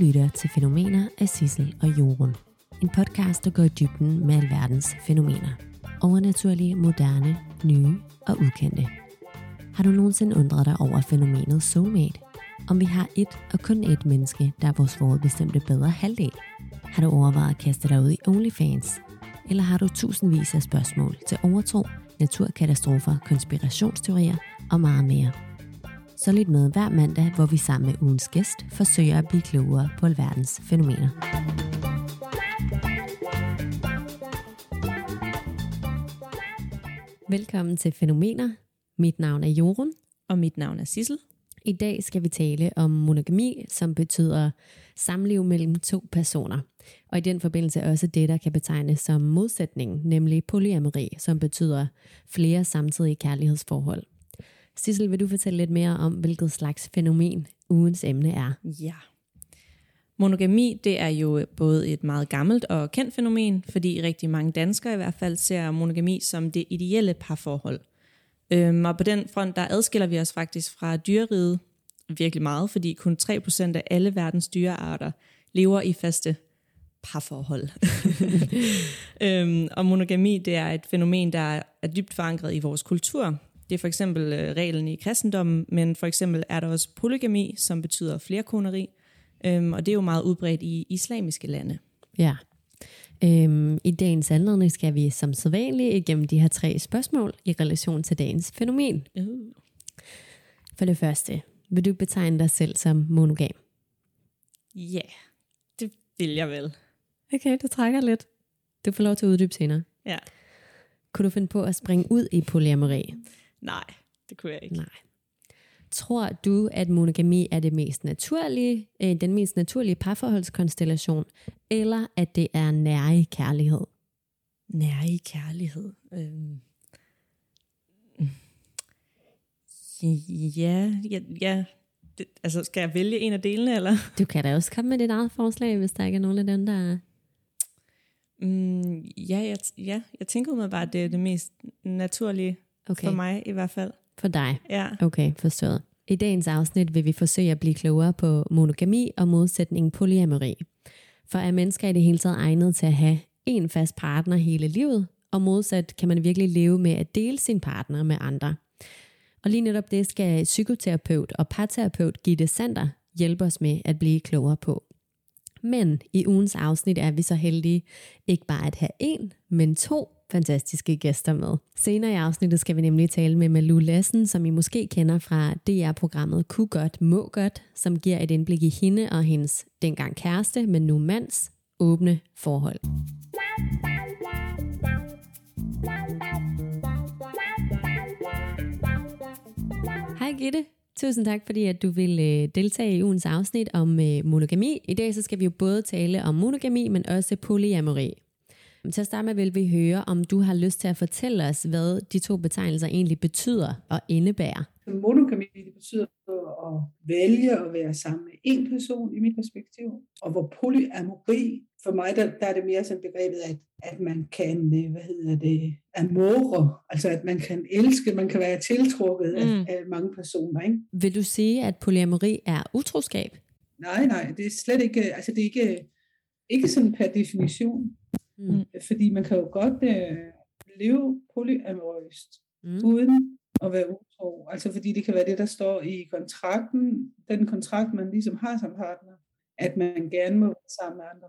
lytter til Fænomener af Sissel og Jorun. En podcast, der går i dybden med alverdens fænomener. Overnaturlige, moderne, nye og ukendte. Har du nogensinde undret dig over fænomenet soulmate? Om vi har et og kun et menneske, der er vores forudbestemte bedre halvdel? Har du overvejet at kaste dig ud i OnlyFans? Eller har du tusindvis af spørgsmål til overtro, naturkatastrofer, konspirationsteorier og meget mere? Så lidt med hver mandag, hvor vi sammen med ugens gæst forsøger at blive klogere på alverdens fænomener. Velkommen til Fænomener. Mit navn er Jorun. Og mit navn er Sissel. I dag skal vi tale om monogami, som betyder samliv mellem to personer. Og i den forbindelse også det, der kan betegnes som modsætning, nemlig polyamori, som betyder flere samtidige kærlighedsforhold. Sissel, vil du fortælle lidt mere om, hvilket slags fænomen ugens emne er? Ja. Monogami, det er jo både et meget gammelt og kendt fænomen, fordi rigtig mange danskere i hvert fald ser monogami som det ideelle parforhold. Øhm, og på den front, der adskiller vi os faktisk fra dyreriget virkelig meget, fordi kun 3% af alle verdens dyrearter lever i faste parforhold. øhm, og monogami, det er et fænomen, der er dybt forankret i vores kultur. Det er for eksempel øh, reglen i kristendommen, men for eksempel er der også polygami, som betyder flerkoneri, øhm, og det er jo meget udbredt i islamiske lande. Ja. Øhm, I dagens anledning skal vi som sædvanligt igennem de her tre spørgsmål i relation til dagens fænomen. Uh. For det første, vil du betegne dig selv som monogam? Ja, yeah, det vil jeg vel. Okay, du trækker lidt. Du får lov til at uddybe senere. Ja. Kunne du finde på at springe ud i polyamori? Nej, det kunne jeg ikke. Nej. Tror du, at monogami er det mest naturlige, øh, den mest naturlige parforholdskonstellation, eller at det er nære kærlighed? Nære kærlighed. Øhm. Ja, ja, ja. Det, altså, skal jeg vælge en af delene, eller? Du kan da også komme med dit eget forslag, hvis der ikke er nogen af dem, der er... Mm, ja, jeg, ja, jeg tænker mig bare, at det er det mest naturlige okay. for mig i hvert fald. For dig? Ja. Okay, forstået. I dagens afsnit vil vi forsøge at blive klogere på monogami og modsætningen polyamori. For er mennesker i det hele taget egnet til at have en fast partner hele livet, og modsat kan man virkelig leve med at dele sin partner med andre. Og lige netop det skal psykoterapeut og parterapeut Gitte Sander hjælpe os med at blive klogere på. Men i ugens afsnit er vi så heldige ikke bare at have en, men to fantastiske gæster med. Senere i afsnittet skal vi nemlig tale med Malu Lassen, som I måske kender fra DR-programmet Ku godt, må godt, som giver et indblik i hende og hendes dengang kæreste, men nu mands, åbne forhold. Hej Gitte. Tusind tak, fordi at du vil øh, deltage i ugens afsnit om øh, monogami. I dag så skal vi jo både tale om monogami, men også polyamori. Til at starte med vil vi høre, om du har lyst til at fortælle os, hvad de to betegnelser egentlig betyder og indebærer. Monogami betyder at vælge at være sammen med en person i mit perspektiv, og hvor polyamori, for mig der, der er det mere sådan begrebet, at, at man kan, øh, hvad hedder det, amore, altså at man kan elske, man kan være tiltrukket mm. af, af mange personer. Ikke? Vil du sige, at polyamori er utroskab? Nej, nej, det er slet ikke, altså det er ikke, ikke sådan per definition. Mm. Fordi man kan jo godt øh, leve polyamorøst, mm. uden at være utro. Altså fordi det kan være det, der står i kontrakten, den kontrakt, man ligesom har som partner, at man gerne må være sammen med andre.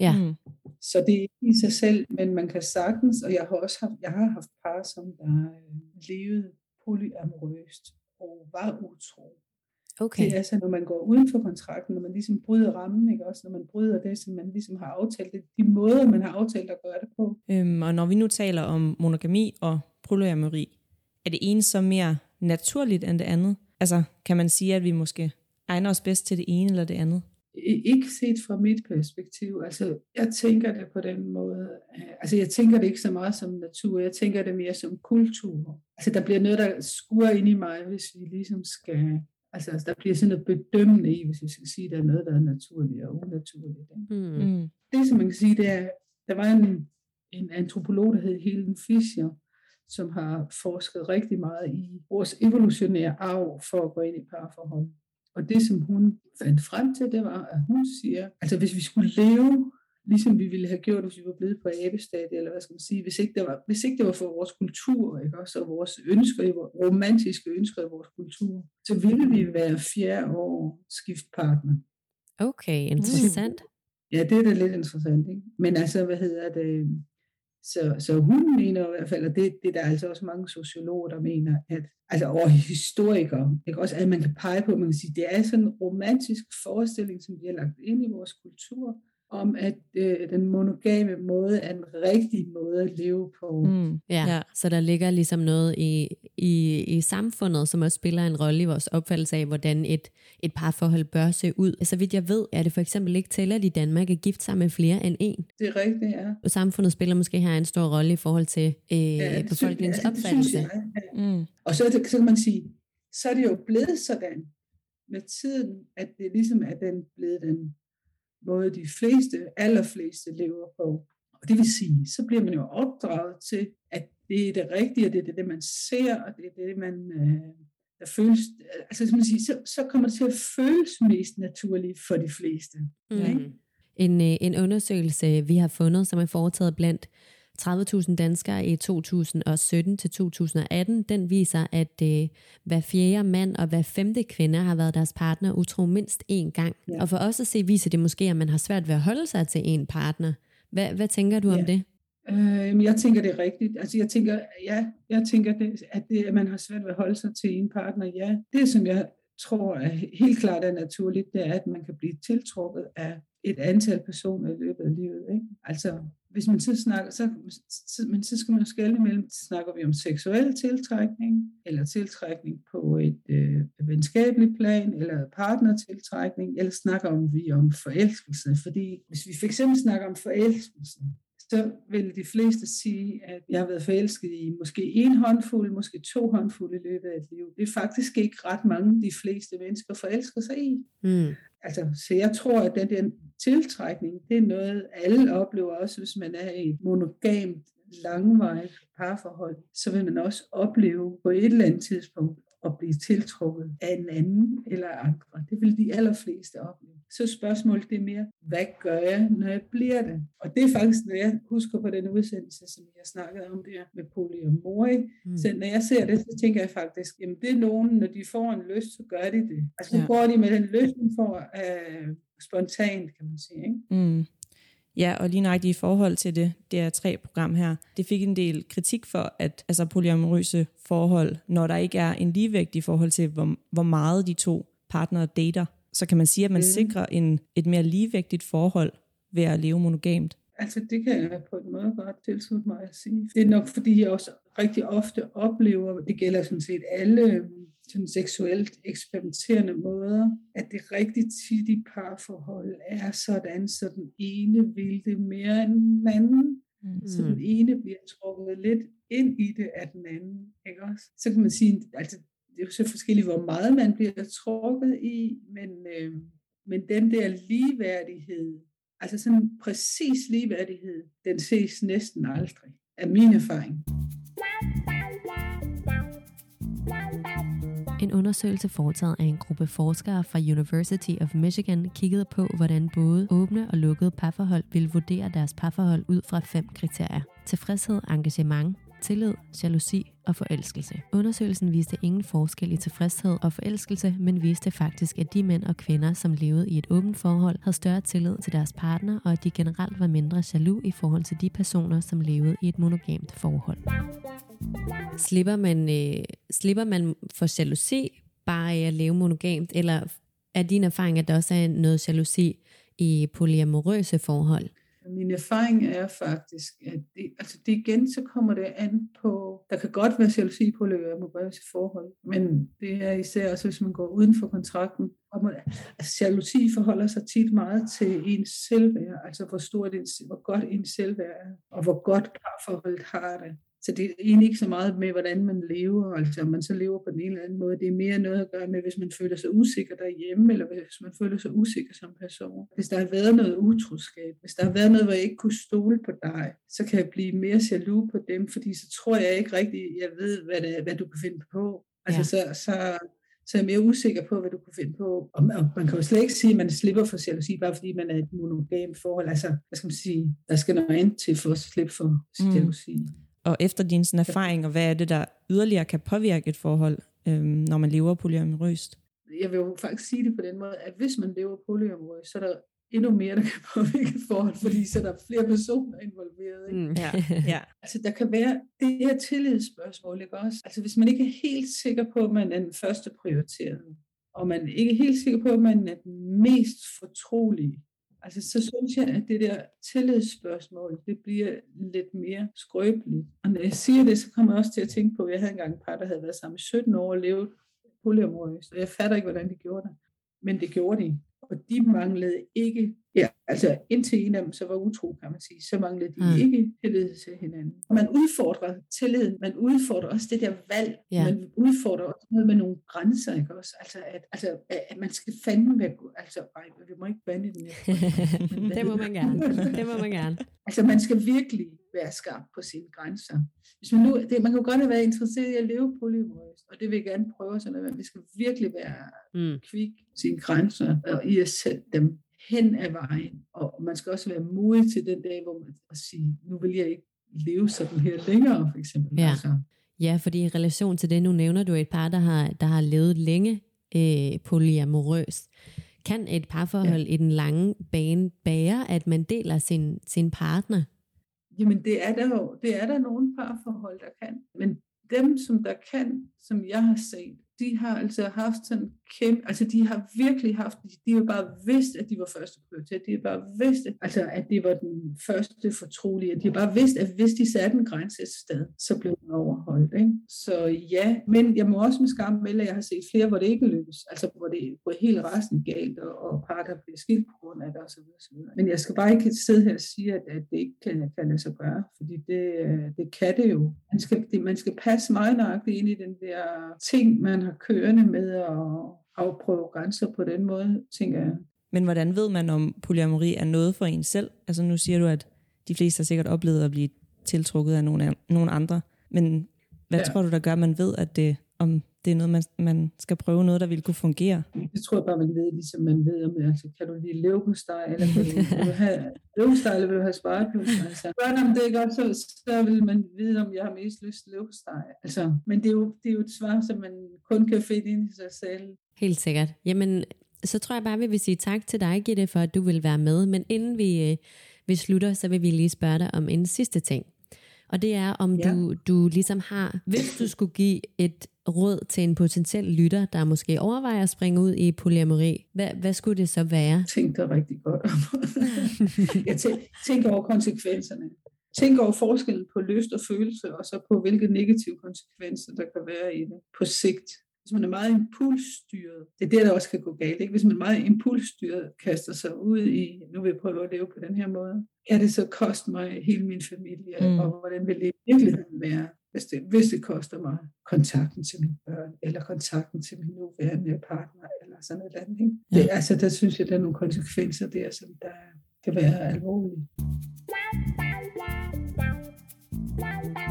Ja. Mm. Så det er ikke i sig selv, men man kan sagtens, og jeg har også haft, jeg har haft par, som der øh, levede polyamorøst og var utro. Okay. Det er altså, når man går uden for kontrakten, når man ligesom bryder rammen, ikke? også når man bryder det, som man ligesom har aftalt, det, de måder, man har aftalt at gøre det på. Øhm, og når vi nu taler om monogami og polyamori, er det ene så mere naturligt end det andet? Altså, kan man sige, at vi måske egner os bedst til det ene eller det andet? Ikke set fra mit perspektiv. Altså, jeg tænker det på den måde. Altså, jeg tænker det ikke så meget som natur. Jeg tænker det mere som kultur. Altså, der bliver noget, der skuer ind i mig, hvis vi ligesom skal Altså, der bliver sådan noget bedømmende i, hvis vi skal sige, at der er noget, der er naturligt og unaturligt. Mm. Det, som man kan sige, det er, der var en, en antropolog, der hed Helen Fischer, som har forsket rigtig meget i vores evolutionære arv for at gå ind i parforhold. Og det, som hun fandt frem til, det var, at hun siger, altså hvis vi skulle leve, ligesom vi ville have gjort, hvis vi var blevet på abestadiet, eller hvad skal man sige, hvis ikke det var, hvis ikke det var for vores kultur, ikke også, og vores ønsker, romantiske ønsker i vores kultur, så ville vi være fjerde år skiftpartner. Okay, interessant. Ja, det er da lidt interessant, ikke? Men altså, hvad hedder det? Så, så hun mener i hvert fald, og det, det er der altså også mange sociologer, der mener, at, altså og historikere, ikke? Også, at man kan pege på, man kan sige, det er sådan en romantisk forestilling, som vi har lagt ind i vores kultur, om, at øh, den monogame måde er en rigtig måde at leve på. Mm, ja. ja, så der ligger ligesom noget i, i, i samfundet, som også spiller en rolle i vores opfattelse af, hvordan et, et parforhold bør se ud. Så vidt jeg ved, er det for eksempel ikke tilladt i Danmark at gifte sig med flere end en. Det er rigtigt, ja. Og samfundet spiller måske her en stor rolle i forhold til øh, ja, befolkningens synes, ja, opfattelse. Jeg, ja. mm. Og så, så kan man sige, så er det jo blevet sådan med tiden, at det ligesom er den blevet den måde de fleste, allerfleste lever på. Og det vil sige, så bliver man jo opdraget til, at det er det rigtige, og det er det, man ser, og det er det, man, øh, der føles, altså som man siger, så, så kommer det til at føles mest naturligt for de fleste. Mm. Ikke? En, øh, en undersøgelse, vi har fundet, som er foretaget blandt 30.000 danskere i 2017 til 2018, den viser, at øh, hver fjerde mand og hver femte kvinde har været deres partner utro mindst én gang. Ja. Og for os at se, viser det måske, at man har svært ved at holde sig til en partner. Hvad, hvad tænker du ja. om det? Øh, jeg tænker, det er rigtigt. Altså, jeg tænker, ja, jeg tænker, det, at, det, at man har svært ved at holde sig til en partner. Ja, det som jeg tror er helt klart er naturligt, det er, at man kan blive tiltrukket af et antal personer i løbet af livet. Ikke? Altså, hvis man så snakker, så, så, men så skal man skælde imellem, snakker vi om seksuel tiltrækning, eller tiltrækning på et øh, venskabeligt plan, eller partnertiltrækning, eller snakker om vi om forelskelse. Fordi hvis vi fx snakker om forelskelse, så vil de fleste sige, at jeg har været forelsket i måske en håndfuld, måske to håndfulde i løbet af et liv. Det er faktisk ikke ret mange, de fleste mennesker forelsker sig i. Mm. Altså, så jeg tror, at den der tiltrækning, det er noget, alle oplever også, hvis man er i et monogamt, langvarigt parforhold, så vil man også opleve på et eller andet tidspunkt at blive tiltrukket af en anden eller andre. Det vil de allerfleste opleve. Så spørgsmålet det er mere, hvad gør jeg, når jeg bliver det? Og det er faktisk, når jeg husker på den udsendelse, som jeg snakkede om der med polyamori. Mm. Så når jeg ser det, så tænker jeg faktisk, jamen det er nogen, når de får en lyst, så gør de det. Altså nu ja. går de med den lyst, de får øh, spontant, kan man sige. Ikke? Mm. Ja, og lige nøjagtigt i forhold til det, det er tre program her, det fik en del kritik for, at altså polyamorøse forhold, når der ikke er en ligevægt i forhold til, hvor, hvor meget de to partnere dater, så kan man sige, at man mm. sikrer en, et mere ligevægtigt forhold ved at leve monogamt. Altså det kan jeg på en måde godt tilslutte mig at sige. Det er nok fordi, jeg også rigtig ofte oplever, det gælder sådan set alle sådan seksuelt eksperimenterende måder, at det rigtig tit i parforhold er sådan, så den ene vil det mere end den anden. Mm. Så den ene bliver trukket lidt ind i det af den anden. Ikke også? Så kan man sige, altså det er jo så forskelligt, hvor meget man bliver trukket i, men, øh, men den der ligeværdighed, altså sådan præcis ligeværdighed, den ses næsten aldrig, af min erfaring. En undersøgelse foretaget af en gruppe forskere fra University of Michigan kiggede på, hvordan både åbne og lukkede parforhold ville vurdere deres parforhold ud fra fem kriterier. Tilfredshed, engagement, tillid, jalousi og forelskelse. Undersøgelsen viste ingen forskel i tilfredshed og forelskelse, men viste faktisk, at de mænd og kvinder, som levede i et åbent forhold, havde større tillid til deres partner, og at de generelt var mindre jaloux i forhold til de personer, som levede i et monogamt forhold. Slipper man, øh, slipper man for jalousi bare af at leve monogamt, eller er din erfaring, at der også er noget jalousi i polyamorøse forhold? Min erfaring er faktisk, at det, altså det igen, så kommer det an på, der kan godt være jalousi på polyamorøse forhold, men det er især også, hvis man går uden for kontrakten. Og man, altså jalousi forholder sig tit meget til ens selvværd, altså hvor stort ens, hvor godt ens selvværd er, og hvor godt parforholdet har det. Så det er egentlig ikke så meget med, hvordan man lever, altså om man så lever på den ene eller anden måde. Det er mere noget at gøre med, hvis man føler sig usikker derhjemme, eller hvis man føler sig usikker som person. Hvis der har været noget utroskab, hvis der har været noget, hvor jeg ikke kunne stole på dig, så kan jeg blive mere jaloux på dem, fordi så tror jeg ikke rigtigt, jeg ved, hvad, det er, hvad du kan finde på. Altså ja. så, så, så er jeg mere usikker på, hvad du kunne finde på. Og man, og man kan jo slet ikke sige, at man slipper for jalousi, bare fordi man er et monogamt forhold. Altså, hvad skal man sige, der skal noget ind til for at slippe for mm. jalousi. Og efter din sådan, erfaring, og hvad er det, der yderligere kan påvirke et forhold, øhm, når man lever polyamorøst? Jeg vil jo faktisk sige det på den måde, at hvis man lever polyamorøst, så er der endnu mere, der kan påvirke forhold, fordi så er der flere personer involveret. Ikke? Mm. Ja. ja. Altså der kan være det her tillidsspørgsmål, ikke også? Altså hvis man ikke er helt sikker på, at man er den første prioriteret, og man ikke er helt sikker på, at man er den mest fortrolige, altså så synes jeg, at det der tillidsspørgsmål, det bliver lidt mere skrøbeligt. Og når jeg siger det, så kommer jeg også til at tænke på, at jeg havde engang et par, der havde været sammen i 17 år og levet polyamorøst, og jeg fatter ikke, hvordan de gjorde det. Men det gjorde de og de manglede ikke, ja, altså indtil en af dem så var utro, kan man sige, så manglede de mm. ikke tillid til hinanden. Man udfordrer tilliden, man udfordrer også det der valg, ja. man udfordrer også noget med nogle grænser, ikke også? Altså, at, altså, at man skal fandme være, altså, ej, vi må ikke bande den det må man gerne, det må man gerne. Altså, man skal virkelig være skarp på sine grænser. Hvis man, nu, det, man kan jo godt være interesseret i at leve polyamorøst, og det vil jeg gerne prøve sådan men vi skal virkelig være mm. kvik sine grænser, og i at sætte dem hen ad vejen. Og man skal også være modig til den dag, hvor man at sige, nu vil jeg ikke leve sådan her længere, for eksempel. Ja. Altså. ja, fordi i relation til det, nu nævner du et par, der har, der har levet længe øh, polyamorøst. Kan et parforhold ja. i den lange bane bære, at man deler sin, sin partner? Jamen det er der jo, det er der nogle parforhold, der kan. Men dem, som der kan, som jeg har set, de har altså haft sådan kæmpe, altså de har virkelig haft, de har bare vidst, at de var første prioritet, de har bare vidst, at, altså at det var den første fortrolige, de har bare vidst, at hvis de satte en grænse et sted, så blev den overholdt. Ikke? Så ja, men jeg må også med skam melde, at jeg har set flere, hvor det ikke lykkes, altså hvor det går helt resten galt, og, og par, der bliver skilt på grund af det osv. videre. Men jeg skal bare ikke sidde her og sige, at, at det ikke kan, kan lade sig gøre, fordi det, øh, det kan det jo. Man skal, det, man skal passe meget nøjagtigt ind i den der ting, man har kørende med at afprøve grænser på den måde, tænker jeg. Men hvordan ved man, om polyamori er noget for en selv? Altså nu siger du, at de fleste har sikkert oplevet at blive tiltrukket af nogle, af, nogle andre. Men hvad ja. tror du, der gør, at man ved, at det, om det er noget, man, man skal prøve noget, der vil kunne fungere? Det tror jeg bare, man ved, ligesom man ved, om altså, kan du lide leverpostej, eller vil du have leverpostej, eller vil du have sparekøbsteg? Altså, børn om det godt, så, så vil man vide, om jeg har mest lyst til leverpostej. Altså, men det er, jo, det er jo et svar, som man kun kan finde ind i sig selv. Helt sikkert. Jamen, så tror jeg bare, vi vil sige tak til dig, Gitte, for at du vil være med. Men inden vi, øh, vi slutter, så vil vi lige spørge dig om en sidste ting. Og det er, om ja. du, du ligesom har, hvis du skulle give et råd til en potentiel lytter, der måske overvejer at springe ud i polyamori, hvad, hvad skulle det så være? Tænk dig rigtig godt om. Jeg tænker over konsekvenserne. Tænk over forskellen på lyst og følelse, og så på hvilke negative konsekvenser, der kan være i det på sigt. Hvis man er meget impulsstyret, det er det, der også kan gå galt. Ikke? Hvis man er meget impulsstyret, kaster sig ud i, nu vil jeg prøve at leve på den her måde, kan det så koste mig hele min familie, mm. og hvordan vil det i virkeligheden være, hvis det, hvis det koster mig kontakten til mine børn, eller kontakten til min nuværende partner, eller sådan noget andet. Ikke? Ja. Det, altså, der synes jeg, der er nogle konsekvenser der, som der kan være alvorlige. Der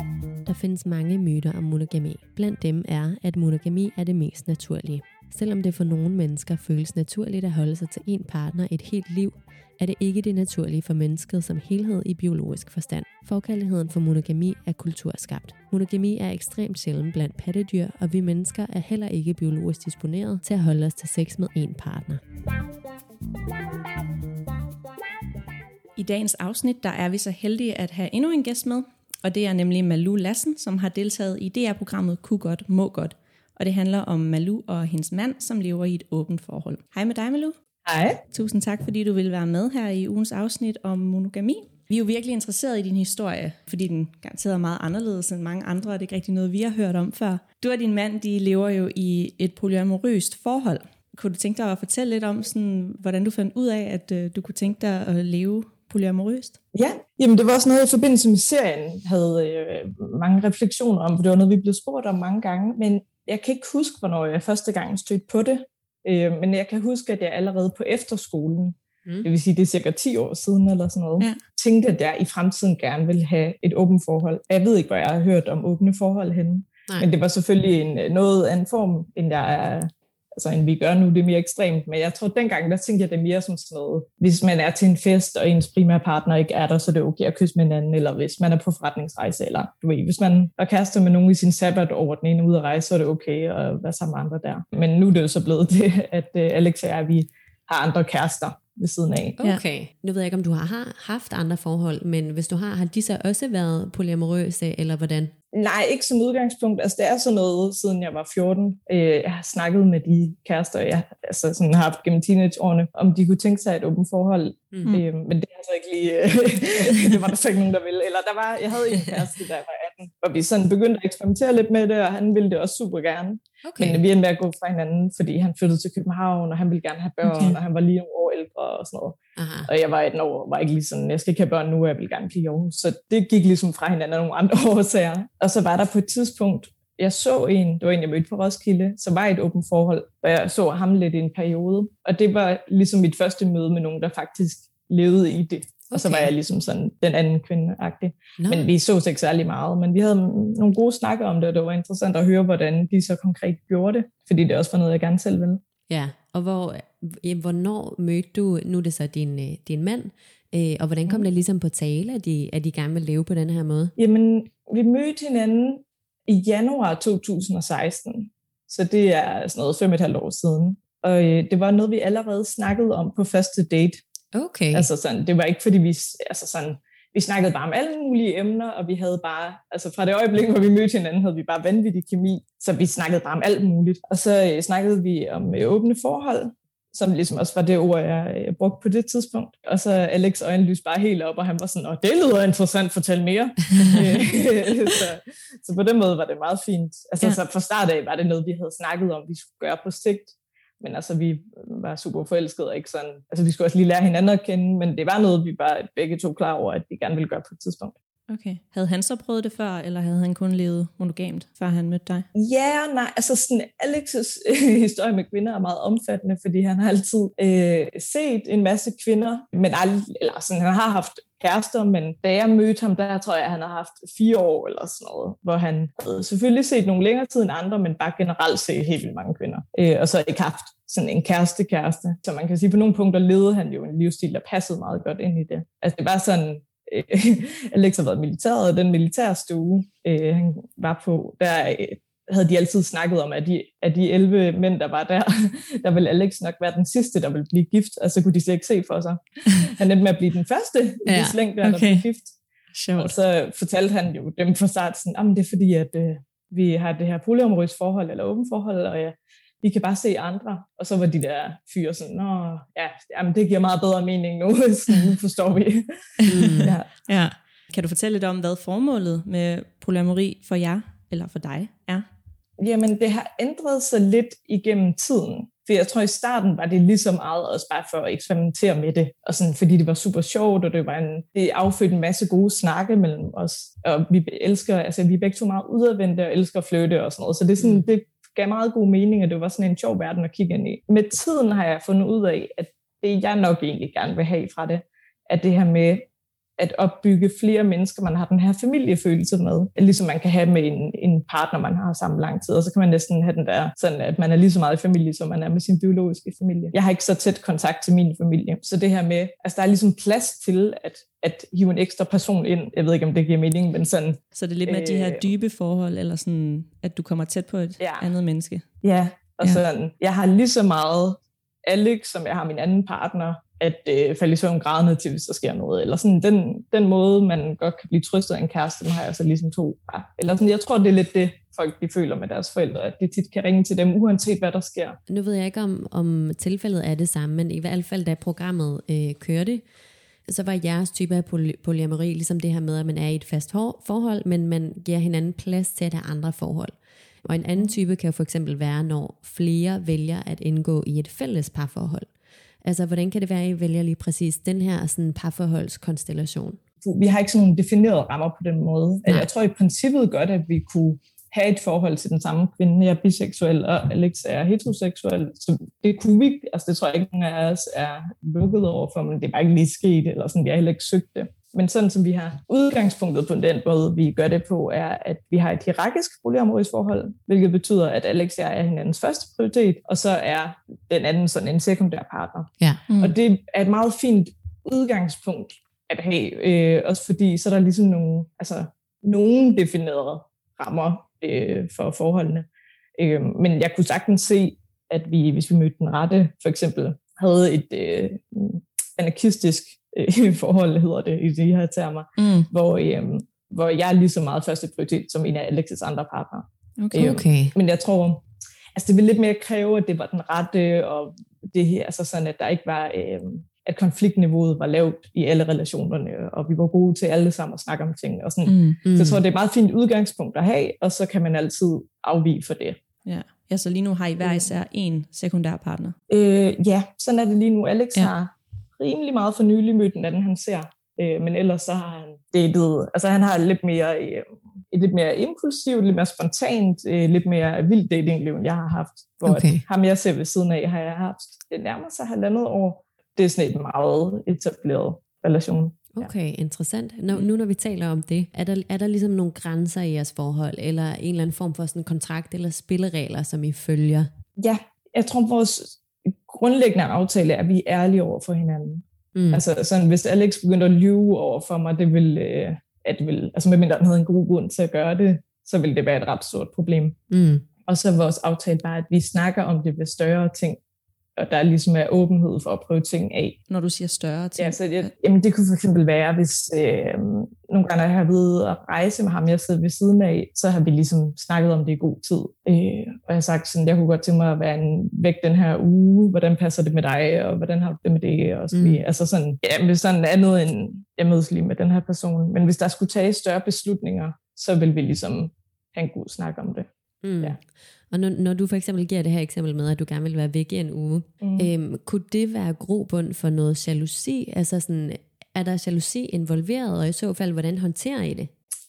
findes mange myter om monogami. Blandt dem er, at monogami er det mest naturlige. Selvom det for nogle mennesker føles naturligt at holde sig til en partner et helt liv, er det ikke det naturlige for mennesket som helhed i biologisk forstand. Forkærligheden for monogami er kulturskabt. Monogami er ekstremt sjælden blandt pattedyr, og vi mennesker er heller ikke biologisk disponeret til at holde os til sex med en partner. I dagens afsnit der er vi så heldige at have endnu en gæst med, og det er nemlig Malu Lassen, som har deltaget i DR-programmet Ku godt, må godt. Og det handler om Malu og hendes mand, som lever i et åbent forhold. Hej med dig, Malu. Hej. Tusind tak, fordi du vil være med her i ugens afsnit om monogami. Vi er jo virkelig interesseret i din historie, fordi den garanteret er meget anderledes end mange andre, og det er ikke rigtig noget, vi har hørt om før. Du og din mand, de lever jo i et polyamorøst forhold. Kunne du tænke dig at fortælle lidt om, sådan, hvordan du fandt ud af, at øh, du kunne tænke dig at leve polyamorøst? Ja, jamen det var også noget i forbindelse med serien, havde øh, mange refleksioner om, for det var noget, vi blev spurgt om mange gange, men jeg kan ikke huske, hvornår jeg første gang stødte på det, øh, men jeg kan huske, at jeg allerede på efterskolen, mm. det vil sige, det er cirka 10 år siden eller sådan noget, ja. tænkte, at jeg i fremtiden gerne ville have et åbent forhold. Jeg ved ikke, hvor jeg har hørt om åbne forhold henne, Nej. men det var selvfølgelig en, noget af en form, end jeg er altså, end vi gør nu. Det er mere ekstremt, men jeg tror, at dengang, der tænkte jeg det mere som sådan noget. Hvis man er til en fest, og ens primære partner ikke er der, så er det okay at kysse med hinanden, eller hvis man er på forretningsrejse, eller du ved, hvis man er kærester med nogen i sin sabbat over den ene ude at rejse, så er det okay at være sammen med andre der. Men nu er det jo så blevet det, at uh, Alex og jeg, vi har andre kærester ved siden af. Okay. Ja. Nu ved jeg ikke, om du har haft andre forhold, men hvis du har, har de så også været polyamorøse, eller hvordan? Nej, ikke som udgangspunkt. Altså, det er sådan noget, siden jeg var 14. Øh, jeg har snakket med de kærester, jeg altså, sådan, har haft gennem teenageårene, om de kunne tænke sig et åbent forhold. Mm. Øh, men det har så ikke lige... det var der så ikke nogen, der ville. Eller der var, jeg havde en kæreste, da jeg var 18, og vi sådan begyndte at eksperimentere lidt med det, og han ville det også super gerne. Okay. Men vi endte med at gå fra hinanden, fordi han flyttede til København, og han ville gerne have børn, okay. og han var lige år ældre og sådan noget. Aha. Og jeg var et år, var ikke lige sådan, jeg skal ikke have børn nu, og jeg vil gerne blive Aarhus. Så det gik ligesom fra hinanden af nogle andre årsager. Og så var der på et tidspunkt, jeg så en, det var en, jeg mødte på Roskilde, som var i et åbent forhold, og jeg så ham lidt i en periode. Og det var ligesom mit første møde med nogen, der faktisk levede i det. Okay. Og så var jeg ligesom sådan den anden kvinde-agtig. No. Men vi så ikke særlig meget. Men vi havde nogle gode snakker om det, og det var interessant at høre, hvordan de så konkret gjorde det. Fordi det også var noget, jeg gerne selv ville. Ja, og hvor, hvornår mødte du, nu er det så din, øh, din mand, øh, og hvordan kom mm. det ligesom på tale, at de, at de gerne vil leve på den her måde? Jamen, vi mødte hinanden i januar 2016, så det er sådan noget fem et halvt år siden. Og øh, det var noget, vi allerede snakkede om på første date. Okay. Altså sådan, det var ikke fordi vi, altså sådan, vi snakkede bare om alle mulige emner, og vi havde bare, altså fra det øjeblik, hvor vi mødte hinanden, havde vi bare vanvittig kemi, så vi snakkede bare om alt muligt. Og så øh, snakkede vi om øh, åbne forhold, som ligesom også var det ord, jeg øh, brugte på det tidspunkt. Og så Alex øjne lyste bare helt op, og han var sådan, åh, det lyder interessant, fortæl mere. så, så på den måde var det meget fint. Altså ja. så fra start af var det noget, vi havde snakket om, vi skulle gøre på sigt. Men altså, vi var super forelskede, ikke sådan, altså vi skulle også lige lære hinanden at kende, men det var noget, vi var begge to klar over, at vi gerne ville gøre på et tidspunkt. Okay. Havde han så prøvet det før, eller havde han kun levet monogamt, før han mødte dig? Ja yeah, nej. Altså sådan, Alex' øh, historie med kvinder er meget omfattende, fordi han har altid øh, set en masse kvinder, men aldrig, eller sådan, han har haft kærester, men da jeg mødte ham, der tror jeg, at han har haft fire år eller sådan noget, hvor han havde selvfølgelig set nogle længere tid end andre, men bare generelt set helt vildt mange kvinder. Øh, og så ikke haft sådan en kæreste kæreste. Så man kan sige, på nogle punkter levede han jo en livsstil, der passede meget godt ind i det. Altså det var sådan, øh, Alex har været militæret, og den militærstue, øh, han var på, der øh, havde de altid snakket om, at de, at de 11 mænd, der var der, der ville Alex nok være den sidste, der ville blive gift, og så kunne de slet ikke se for sig. Han endte med at blive den første i ja, slæng, der, okay. der blev gift. Sjovt. Og så fortalte han jo dem for start sådan, det er fordi, at øh, vi har det her polyamorøse forhold, eller åbent forhold, og ja, vi kan bare se andre. Og så var de der fyre sådan, nå, ja, jamen, det giver meget bedre mening nu, så nu forstår vi. Mm. ja. ja. Kan du fortælle lidt om, hvad formålet med polyamori for jer, eller for dig, er? Jamen, det har ændret sig lidt igennem tiden. For jeg tror, i starten var det lige så meget også bare for at eksperimentere med det. Og sådan, fordi det var super sjovt, og det var en, det affødte en masse gode snakke mellem os. Og vi elsker, altså vi er begge to meget udadvendte og elsker at flytte og sådan noget. Så det, er sådan, mm. det gav meget god mening, og det var sådan en sjov verden at kigge ind i. Med tiden har jeg fundet ud af, at det jeg nok egentlig gerne vil have fra det, er det her med at opbygge flere mennesker, man har den her familiefølelse med, ligesom man kan have med en, en partner, man har sammen lang tid, og så kan man næsten have den der, sådan at man er lige så meget i familie, som man er med sin biologiske familie. Jeg har ikke så tæt kontakt til min familie, så det her med, altså der er ligesom plads til, at at hive en ekstra person ind. Jeg ved ikke, om det giver mening, men sådan... Så det er lidt med øh, de her øh, dybe forhold, eller sådan, at du kommer tæt på et ja. andet menneske? Ja, og ja. sådan, jeg har lige så meget Alex, som jeg har min anden partner, at øh, falde i søvn grædende til, hvis der sker noget. Eller sådan den, den måde, man godt kan blive trøstet af en kæreste, den har jeg så ligesom to. Ja. Eller sådan, jeg tror, det er lidt det, folk de føler med deres forældre, at de tit kan ringe til dem, uanset hvad der sker. Nu ved jeg ikke, om, om tilfældet er det samme, men i hvert fald, da programmet øh, kørte, så var jeres type af poly- polyamori ligesom det her med, at man er i et fast forhold, men man giver hinanden plads til at have andre forhold. Og en anden type kan jo for eksempel være, når flere vælger at indgå i et fælles parforhold. Altså, hvordan kan det være, at I vælger lige præcis den her sådan, parforholdskonstellation? Vi har ikke sådan nogle definerede rammer på den måde. Nej. Jeg tror i princippet godt, at vi kunne have et forhold til den samme kvinde. Jeg er biseksuel, og Alex er heteroseksuel. Så det kunne vi, altså det tror jeg ikke, nogen af os er lukket over for, men det er bare ikke lige sket, eller sådan, vi har heller ikke søgt det. Men sådan som vi har udgangspunktet på den måde, vi gør det på, er, at vi har et hierarkisk boligområdisk forhold, hvilket betyder, at Alex og jeg er hinandens første prioritet, og så er den anden sådan en sekundær partner. Ja. Mm. Og det er et meget fint udgangspunkt at have, øh, også fordi så er der ligesom nogle, altså, nogle definerede rammer øh, for forholdene. Øh, men jeg kunne sagtens se, at vi, hvis vi mødte den rette, for eksempel, havde et øh, anarkistisk øh, forhold, hedder det i de her termer, mm. hvor, øh, hvor jeg er lige så meget første prioritet som en af Alexis andre partnere. Okay. Øh, okay. Men jeg tror, altså det vil lidt mere kræve, at det var den rette, og det her, altså sådan, at der ikke var, øh, at konfliktniveauet var lavt i alle relationerne, og vi var gode til alle sammen at snakke om ting. Og sådan. Mm, mm. Så jeg tror, det er et meget fint udgangspunkt at have, og så kan man altid afvige for det. Ja. ja, så lige nu har I hver især en sekundær partner. Øh, ja, sådan er det lige nu. Alex ja. har rimelig meget for nylig mødt den anden, han ser. Øh, men ellers så har han datet, altså han har lidt mere, øh, et lidt mere impulsivt, lidt mere spontant, øh, lidt mere vildt datingliv, end jeg har haft. Hvor okay. ham jeg ser ved siden af, har jeg haft det nærmer sig halvandet år. Det er sådan et meget etableret relation. Okay, ja. interessant. Nå, nu når vi taler om det, er der, er der ligesom nogle grænser i jeres forhold, eller en eller anden form for sådan kontrakt eller spilleregler, som I følger? Ja, jeg tror vores grundlæggende aftale er, at vi er ærlige over for hinanden. Mm. Altså sådan, hvis Alex begyndte at lyve over for mig, det vil, øh, at det vil, altså medmindre han havde en god grund til at gøre det, så vil det være et ret stort problem. Mm. Og så vores aftale bare, at vi snakker om det ved større ting, og der ligesom er åbenhed for at prøve ting af. Når du siger større ting? Ja, så jeg, jamen det kunne for eksempel være, hvis øh, nogle gange, jeg har været at rejse med ham, jeg sidder ved siden af, så har vi ligesom snakket om det i god tid. Øh, og jeg har sagt sådan, jeg kunne godt tænke mig at være en, væk den her uge, hvordan passer det med dig, og hvordan har du det med det? Og så mm. Altså sådan, ja, hvis sådan andet end, jeg mødes lige med den her person. Men hvis der skulle tage større beslutninger, så vil vi ligesom have en god snak om det. Mm. Ja. Og når, når du for eksempel giver det her eksempel med, at du gerne vil være væk i en uge, mm. øhm, kunne det være grobund for noget jalousi? Altså sådan, er der jalousi involveret, og i så fald, hvordan håndterer I det?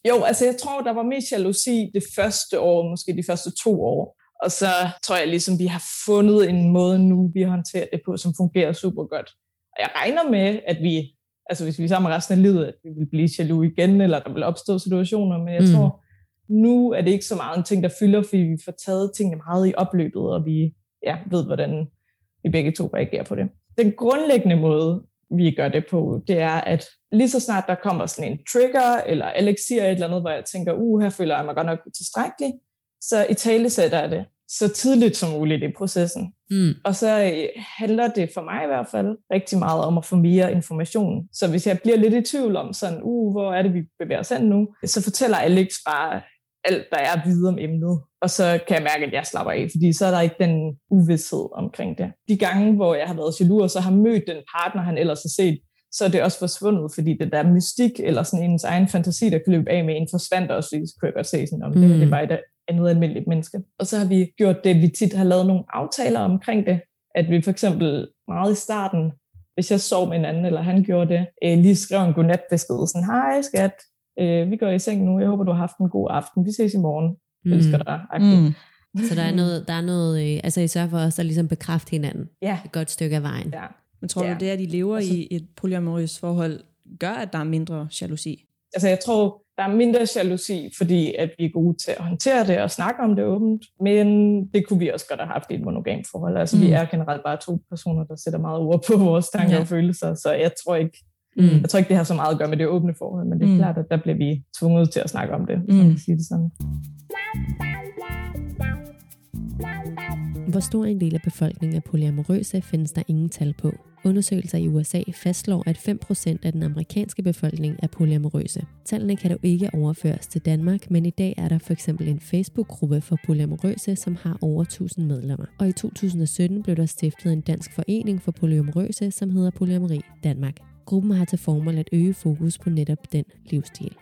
Jo, altså jeg tror, der var mest jalousi det første år, måske de første to år. Og så tror jeg ligesom, vi har fundet en måde nu, vi håndterer det på, som fungerer super godt. Og jeg regner med, at vi, altså hvis vi er sammen resten af livet, at vi vil blive jaloux igen, eller der vil opstå situationer, men jeg mm. tror, nu er det ikke så meget en ting, der fylder, fordi vi får taget tingene meget i opløbet, og vi ja, ved, hvordan vi begge to reagerer på det. Den grundlæggende måde, vi gør det på, det er, at lige så snart der kommer sådan en trigger, eller Alex siger et eller andet, hvor jeg tænker, uh, her føler jeg mig godt nok tilstrækkelig, så i tale sætter jeg det så tidligt som muligt i processen. Mm. Og så øh, handler det for mig i hvert fald rigtig meget om at få mere information. Så hvis jeg bliver lidt i tvivl om sådan, uh, hvor er det, vi bevæger os hen nu, så fortæller Alex bare alt, der er videre om emnet. Og så kan jeg mærke, at jeg slapper af, fordi så er der ikke den uvidshed omkring det. De gange, hvor jeg har været jaloux, og så har mødt den partner, han ellers har set, så er det også forsvundet, fordi det der mystik, eller sådan ens egen fantasi, der kan løbe af med en, forsvandt også, så kunne jeg godt se sådan, om mm. det, det var et andet almindeligt menneske. Og så har vi gjort det, vi tit har lavet nogle aftaler omkring det, at vi for eksempel meget i starten, hvis jeg sov med en anden, eller han gjorde det, øh, lige skrev en godnatbesked, sådan, hej skat, øh, vi går i seng nu, jeg håber, du har haft en god aften, vi ses i morgen, mm. elsker dig. Mm. Så der er noget, der er noget øh, altså I sørger for også at ligesom bekræfte hinanden ja. et godt stykke af vejen. Ja. Men tror ja. du, det at de lever altså, i et polyamorøst forhold, gør, at der er mindre jalousi? Altså jeg tror, der er mindre jalousi, fordi at vi er gode til at håndtere det og snakke om det åbent, men det kunne vi også godt have haft i et monogamt forhold. Altså mm. vi er generelt bare to personer, der sætter meget ord på vores tanker ja. og følelser, så jeg tror ikke, Mm. Jeg tror ikke, det har så meget at gøre med det åbne forhold, men det er mm. klart, at der bliver vi tvunget til at snakke om det, hvis mm. man kan sige det sådan. Hvor stor en del af befolkningen er polyamorøse, findes der ingen tal på. Undersøgelser i USA fastslår, at 5% af den amerikanske befolkning er polyamorøse. Tallene kan dog ikke overføres til Danmark, men i dag er der for eksempel en Facebook-gruppe for polyamorøse, som har over 1000 medlemmer. Og i 2017 blev der stiftet en dansk forening for polyamorøse, som hedder Polyamori Danmark. Gruppen har til formål at øge fokus på netop den livsstil.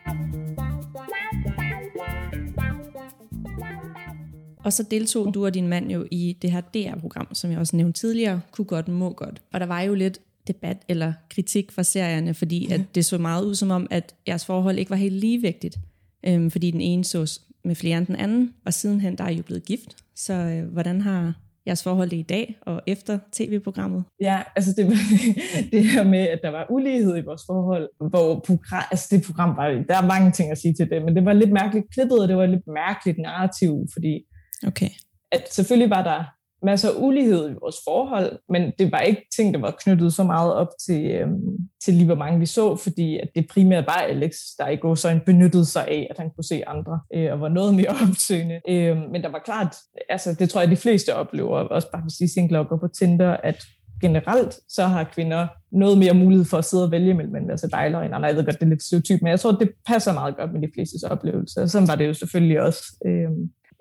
Og så deltog du og din mand jo i det her DR-program, som jeg også nævnte tidligere, Kunne godt, må godt. Og der var jo lidt debat eller kritik fra serierne, fordi at det så meget ud som om, at jeres forhold ikke var helt ligevægtigt. Øhm, fordi den ene så med flere end den anden, og sidenhen der er I jo blevet gift. Så øh, hvordan har jeres forhold i dag og efter tv-programmet? Ja, altså det, det her med, at der var ulighed i vores forhold, hvor program, altså det program var, der er mange ting at sige til det, men det var lidt mærkeligt klippet, og det var lidt mærkeligt narrativ, fordi okay. at selvfølgelig var der masser af ulighed i vores forhold, men det var ikke ting, der var knyttet så meget op til, øhm, til lige hvor mange vi så, fordi at det primært var Alex, der i går så en benyttede sig af, at han kunne se andre, øh, og var noget mere opsøgende. Øh, men der var klart, altså det tror jeg, de fleste oplever, også bare hvis de singler og går på Tinder, at generelt så har kvinder noget mere mulighed for at sidde og vælge mellem en masse dejler og en anden. Jeg ved godt, det er lidt stereotyp, men jeg tror, det passer meget godt med de flestes oplevelser. Sådan var det jo selvfølgelig også. Øh,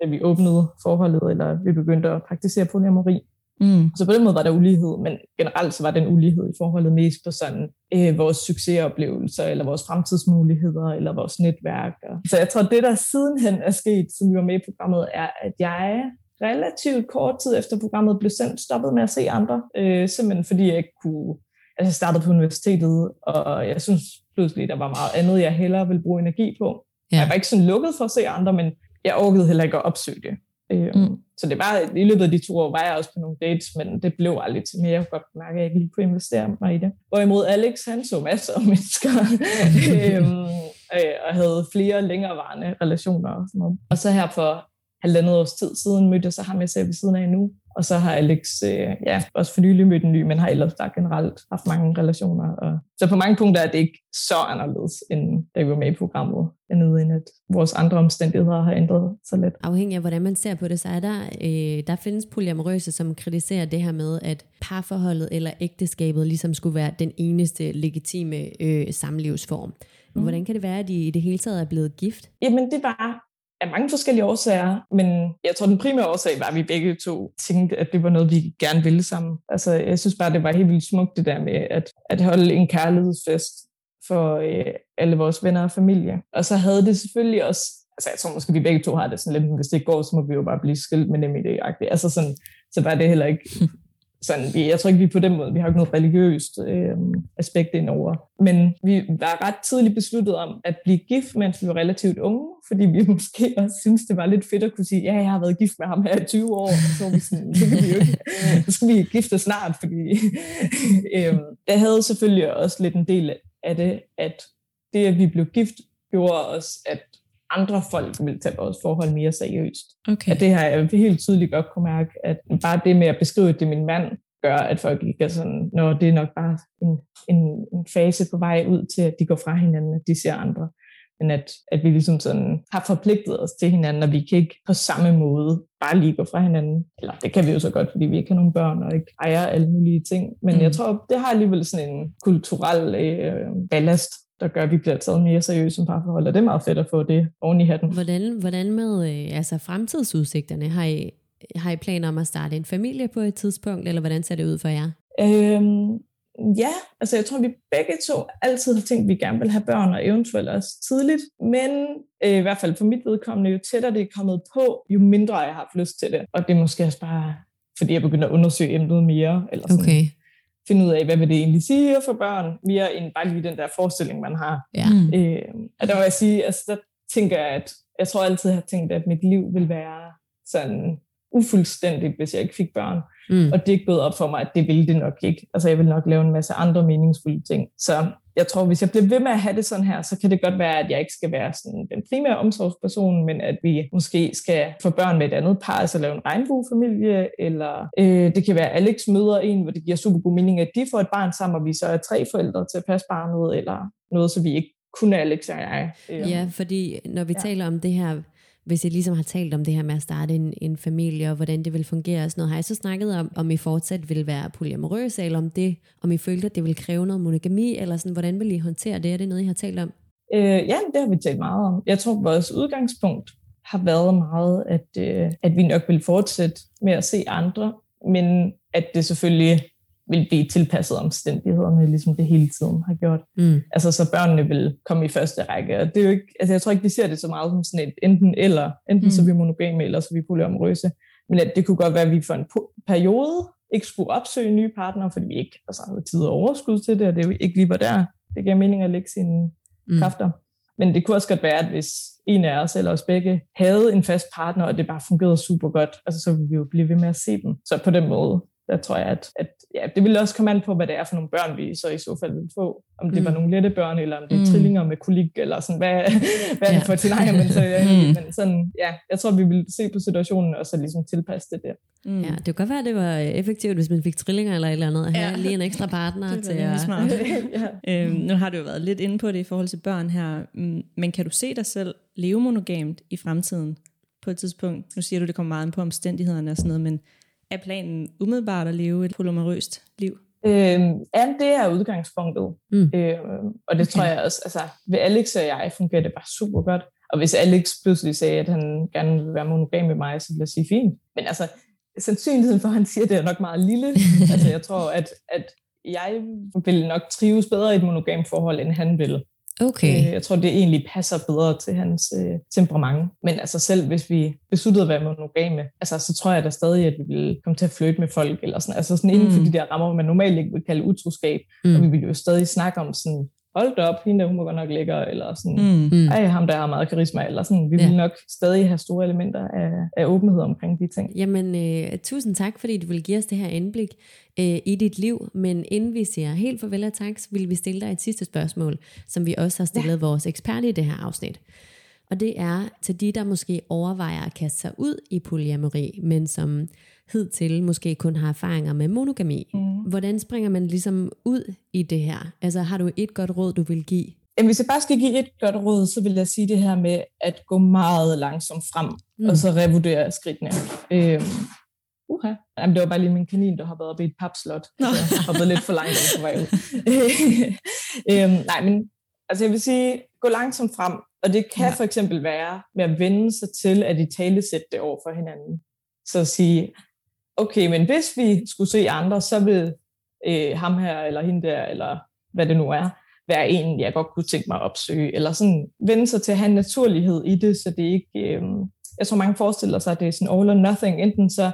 da vi åbnede forholdet, eller vi begyndte at praktisere polyamori. Mm. Så på den måde var der ulighed, men generelt så var den ulighed i forholdet mest på sådan øh, vores succesoplevelser, eller vores fremtidsmuligheder, eller vores netværk. Så jeg tror, det der sidenhen er sket, som vi var med i programmet, er, at jeg relativt kort tid efter programmet blev sendt stoppet med at se andre, øh, simpelthen fordi jeg ikke kunne altså jeg startede på universitetet, og jeg synes pludselig, der var meget andet, jeg hellere ville bruge energi på. Ja. Jeg var ikke sådan lukket for at se andre, men jeg orkede heller ikke at opsøge det. Øh, mm. Så det var, i løbet af de to år var jeg også på nogle dates, men det blev aldrig til mere. Jeg kunne godt mærke, at jeg ikke lige kunne investere mig i det. Hvorimod Alex, han så masser af mennesker, øhm, øh, og havde flere længerevarende relationer og sådan noget. Og så her for halvandet års tid siden mødte jeg så ham, jeg ser ved siden af nu. Og så har Alex øh, ja, også for nylig mødt en ny, men har ellers bare generelt haft mange relationer. Og så på mange punkter er det ikke så anderledes, end da vi var med i programmet, andet end at vores andre omstændigheder har ændret sig lidt. Afhængig af, hvordan man ser på det, så er der, øh, der findes polyamorøse, som kritiserer det her med, at parforholdet eller ægteskabet ligesom skulle være den eneste legitime øh, samlivsform. Mm. Hvordan kan det være, at de i det hele taget er blevet gift? Jamen det var af mange forskellige årsager, men jeg tror, den primære årsag var, at vi begge to tænkte, at det var noget, vi gerne ville sammen. Altså, jeg synes bare, det var helt vildt smukt, det der med at, at holde en kærlighedsfest for øh, alle vores venner og familie. Og så havde det selvfølgelig også, altså jeg tror måske, vi begge to har det sådan lidt, hvis det ikke går, så må vi jo bare blive skilt med dem i det. Altså sådan, så var det heller ikke sådan, vi, jeg tror ikke, vi på den måde, vi har ikke noget religiøst øh, aspekt indover. Men vi var ret tidligt besluttet om at blive gift, mens vi var relativt unge, fordi vi måske også synes det var lidt fedt at kunne sige, ja, jeg har været gift med ham her i 20 år, og så var vi sådan, det kan vi jo ikke. Så skal vi gifte snart, fordi øh, der havde selvfølgelig også lidt en del af det, at det, at vi blev gift, gjorde os, at andre folk vil tage vores forhold mere seriøst. Okay. At det har jeg helt tydeligt godt kunne mærke, at bare det med at beskrive det min mand, gør, at folk ikke er sådan, når det er nok bare en, en, en fase på vej ud til, at de går fra hinanden, at de ser andre. Men at, at vi ligesom sådan har forpligtet os til hinanden, og vi kan ikke på samme måde bare lige gå fra hinanden. Eller det kan vi jo så godt, fordi vi ikke har nogen børn og ikke ejer alle mulige ting. Men mm. jeg tror, det har alligevel sådan en kulturel øh, ballast, der gør, at vi bliver taget mere seriøst som parforhold, og det er meget fedt at få det oven i hatten. Hvordan, hvordan med øh, altså fremtidsudsigterne? Har I, har I planer om at starte en familie på et tidspunkt, eller hvordan ser det ud for jer? Øhm, ja, altså jeg tror, vi begge to altid har tænkt, at vi gerne vil have børn, og eventuelt også tidligt, men øh, i hvert fald for mit vedkommende, jo tættere det er kommet på, jo mindre jeg har haft lyst til det. Og det er måske også bare, fordi jeg begynder at undersøge emnet mere. Eller sådan. Okay finde ud af, hvad vil det egentlig sige få børn, mere end bare lige den der forestilling, man har. Ja. Øh, og der må jeg sige, altså der tænker jeg, at jeg tror altid, jeg har tænkt, at mit liv vil være sådan ufuldstændigt, hvis jeg ikke fik børn. Mm. Og det er ikke gået op for mig, at det ville det nok ikke. Altså jeg vil nok lave en masse andre meningsfulde ting. Så jeg tror, hvis jeg bliver ved med at have det sådan her, så kan det godt være, at jeg ikke skal være sådan den primære omsorgsperson, men at vi måske skal få børn med et andet par, altså lave en regnbuefamilie, eller øh, det kan være, at Alex møder en, hvor det giver super god mening, at de får et barn sammen, og vi så er tre forældre til at passe barnet, eller noget, så vi ikke kun Alex og jeg. Øh. Ja, fordi når vi ja. taler om det her hvis I ligesom har talt om det her med at starte en, en familie, og hvordan det vil fungere og sådan noget, har I så snakket om, om I fortsat vil være polyamorøse, eller om, det, om I følte, at det vil kræve noget monogami, eller sådan, hvordan vil I håndtere det? Er det noget, I har talt om? Øh, ja, det har vi talt meget om. Jeg tror, vores udgangspunkt har været meget, at, øh, at vi nok vil fortsætte med at se andre, men at det selvfølgelig vil blive tilpasset omstændighederne, ligesom det hele tiden har gjort. Mm. Altså, så børnene vil komme i første række. Og det er jo ikke, altså, jeg tror ikke, vi ser det så meget som sådan et enten eller. Enten mm. så er vi monogame, eller så er vi polyamorøse. Men at det kunne godt være, at vi for en periode ikke skulle opsøge nye partnere, fordi vi ikke altså, havde tid og overskud til det, og det er ikke lige var der. Det giver mening at lægge sine mm. kræfter. Men det kunne også godt være, at hvis en af os eller os begge havde en fast partner, og det bare fungerede super godt, altså, så ville vi jo blive ved med at se dem. Så på den måde, der tror jeg, at, at ja, det ville også komme an på, hvad det er for nogle børn, vi så i så fald vil få. Om det mm. var nogle lette børn, eller om det er mm. trillinger med kolik, eller sådan, hvad, hvad er det for tilhænger, men, så, ja, mm. men sådan, ja, jeg tror, vi vil se på situationen, og så ligesom tilpasse det der. Mm. Ja, det kunne godt være, at det var effektivt, hvis man fik trillinger eller et eller andet, at have ja. lige en ekstra partner det til at... Smart. ja. øhm, nu har du jo været lidt inde på det i forhold til børn her, mm, men kan du se dig selv leve monogamt i fremtiden på et tidspunkt? Nu siger du, det kommer meget på omstændighederne og sådan noget, men er planen umiddelbart at leve et polymerøst liv? Øhm, ja, det er udgangspunktet. Mm. Øhm, og det okay. tror jeg også, altså ved Alex og jeg fungerer det bare super godt. Og hvis Alex pludselig sagde, at han gerne vil være monogam med mig, så vil jeg sige fint. Men altså, sandsynligheden for, at han siger det, er nok meget lille. altså jeg tror, at, at jeg vil nok trives bedre i et monogam forhold, end han vil. Okay. Øh, jeg tror, det egentlig passer bedre til hans øh, temperament. Men altså selv hvis vi besluttede at være monogame, altså, så tror jeg da stadig, at vi vil komme til at flytte med folk, eller sådan, altså sådan inden mm. for de der rammer, man normalt ikke vil kalde utroskab. Mm. Og vi vil jo stadig snakke om sådan, hold da op, hende hun må godt nok lækker, eller sådan, mm. ej, ham der har meget karisma, eller sådan. Vi ja. vil nok stadig have store elementer af, af åbenhed omkring de ting. Jamen, øh, tusind tak, fordi du vil give os det her indblik øh, i dit liv, men inden vi siger helt farvel og tak, så vil vi stille dig et sidste spørgsmål, som vi også har stillet ja. vores ekspert i det her afsnit. Og det er til de, der måske overvejer at kaste sig ud i polyamori, men som hidtil måske kun har erfaringer med monogami. Mm. Hvordan springer man ligesom ud i det her? Altså har du et godt råd, du vil give? Jamen, hvis jeg bare skal give et godt råd, så vil jeg sige det her med at gå meget langsomt frem, mm. og så revurdere skridtene. Øhm, uha. Jamen, det var bare lige min kanin, der har været oppe i et papslot. Nå. Så jeg hoppede lidt for langt på vej ud. øhm, nej, men altså jeg vil sige, gå langsomt frem, og det kan ja. for eksempel være med at vende sig til, at I talesætte det over for hinanden. Så at sige, okay, men hvis vi skulle se andre, så vil øh, ham her, eller hende der, eller hvad det nu er, være en, jeg godt kunne tænke mig at opsøge, eller sådan vende sig til at have en naturlighed i det, så det ikke, øh, jeg tror mange forestiller sig, at det er sådan all or nothing, enten så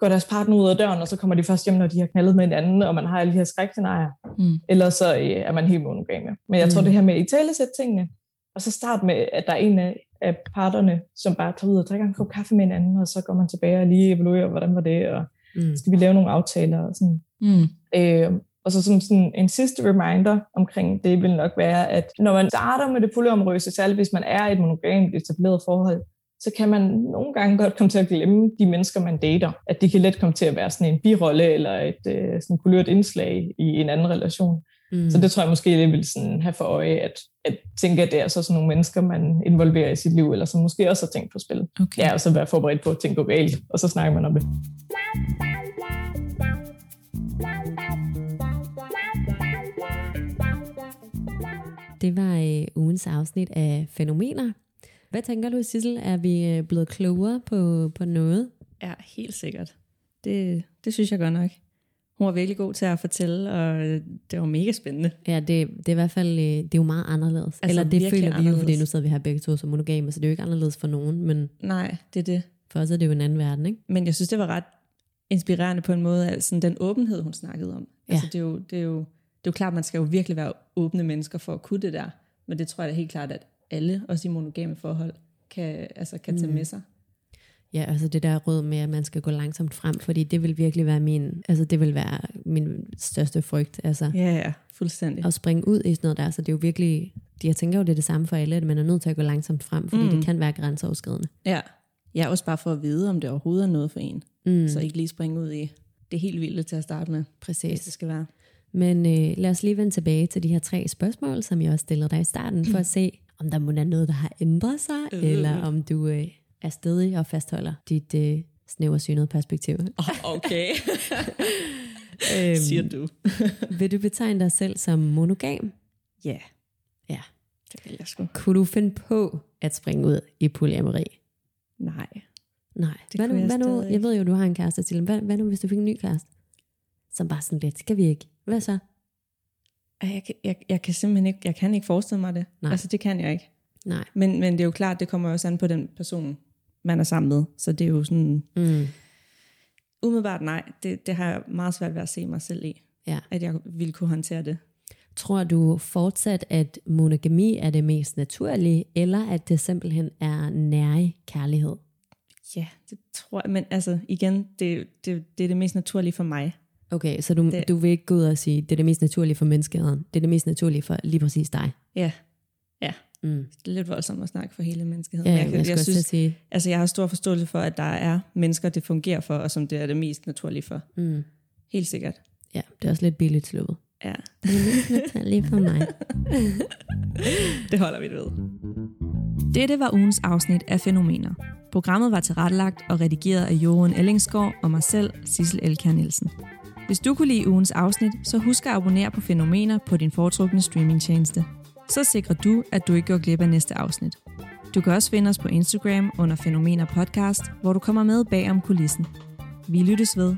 går deres partner ud af døren, og så kommer de først hjem, når de har knaldet med en anden, og man har alle de her skrækscenarier, mm. eller så øh, er man helt monogame. Men jeg tror, mm. det her med i tale tingene, og så start med, at der er en af, af parterne, som bare tager ud og drikker en kop kaffe med hinanden, og så går man tilbage og lige evaluerer, hvordan var det, og mm. skal vi lave nogle aftaler og sådan. Mm. Øh, og så som sådan en sidste reminder omkring det vil nok være, at når man starter med det polyamorøse, særligt hvis man er i et monogamt etableret forhold, så kan man nogle gange godt komme til at glemme de mennesker, man dater. At de kan let komme til at være sådan en birolle eller et øh, sådan kulørt indslag i en anden relation. Mm. Så det tror jeg måske, det vil sådan have for øje, at, at tænke, at det er så sådan nogle mennesker, man involverer i sit liv, eller som måske også har tænkt på spil. Okay. Ja, og så være forberedt på at tænke galt, og så snakker man om det. Det var øh, ugens afsnit af Fænomener. Hvad tænker du, Sissel? Er vi øh, blevet klogere på, på noget? Ja, helt sikkert. Det, det synes jeg godt nok. Hun var virkelig god til at fortælle, og det var mega spændende. Ja, det, det er i hvert fald øh, det er jo meget anderledes. Altså, Eller det føler vi jo, fordi nu sidder vi her begge to som monogame, så det er jo ikke anderledes for nogen. Men Nej, det er det. For os er det jo en anden verden, ikke? Men jeg synes, det var ret inspirerende på en måde, altså den åbenhed, hun snakkede om. Ja. Altså, det, er jo, det, er jo, det er jo klart, man skal jo virkelig være åbne mennesker for at kunne det der. Men det tror jeg da helt klart, at alle, også i monogame forhold, kan, altså, kan tage mm. med sig. Ja, altså det der råd med, at man skal gå langsomt frem, fordi det vil virkelig være min, altså det vil være min største frygt. Altså, ja, ja, fuldstændig. At springe ud i sådan noget der, så det er jo virkelig, jeg tænker jo, det er det samme for alle, at man er nødt til at gå langsomt frem, fordi mm. det kan være grænseoverskridende. Ja, ja, også bare for at vide, om det overhovedet er noget for en. Mm. Så ikke lige springe ud i det helt vilde til at starte med. Præcis. Hvis det skal være. Men øh, lad os lige vende tilbage til de her tre spørgsmål, som jeg også stillede dig i starten, for at se, om der må være noget, der har ændret sig, øh. eller om du øh, er stadig og fastholder dit øh, snæversynede perspektiv. Oh, okay. øhm, Siger du. vil du betegne dig selv som monogam? Ja. Yeah. Ja. Det vil jeg sgu. Kunne du finde på at springe ud i polyamori? Nej. Nej. Det hvad nu, jeg, hvad nu, jeg ved jo, du har en kæreste til. Hvad, hvad nu, hvis du fik en ny kæreste? Som bare sådan lidt, skal vi ikke? Hvad så? Jeg, jeg, jeg kan simpelthen ikke, jeg kan ikke forestille mig det. Nej. Altså, det kan jeg ikke. Nej. Men, men det er jo klart, det kommer også an på den person, man er sammen med. Så det er jo sådan... Mm. Umiddelbart nej, det, det har jeg meget svært ved at se mig selv i. Ja. At jeg ville kunne håndtere det. Tror du fortsat, at monogami er det mest naturlige, eller at det simpelthen er nære kærlighed? Ja, det tror jeg, men altså igen, det, det, det er det mest naturlige for mig. Okay, så du, Det- du vil ikke gå ud og sige, det er det mest naturlige for menneskeheden. Det er det mest naturlige for lige præcis dig. Ja, ja. Mm. Det er lidt voldsomt at snakke for hele menneskeheden. Ja, jeg, jeg, jeg, synes, sige, altså, jeg har stor forståelse for, at der er mennesker, det fungerer for, og som det er det mest naturlige for. mm, Helt sikkert. ja, det er også lidt billigt slået. Ja, Det er naturlige for mig. det holder vi det ved. Dette var ugens afsnit af Fænomener. Programmet var tilrettelagt og redigeret af Jorun Ellingsgaard og mig selv, Sissel Elkær Nielsen. Hvis du kunne lide ugens afsnit, så husk at abonnere på Fænomener på din foretrukne streamingtjeneste. Så sikrer du, at du ikke går glip af næste afsnit. Du kan også finde os på Instagram under Fænomener Podcast, hvor du kommer med bag om kulissen. Vi lyttes ved.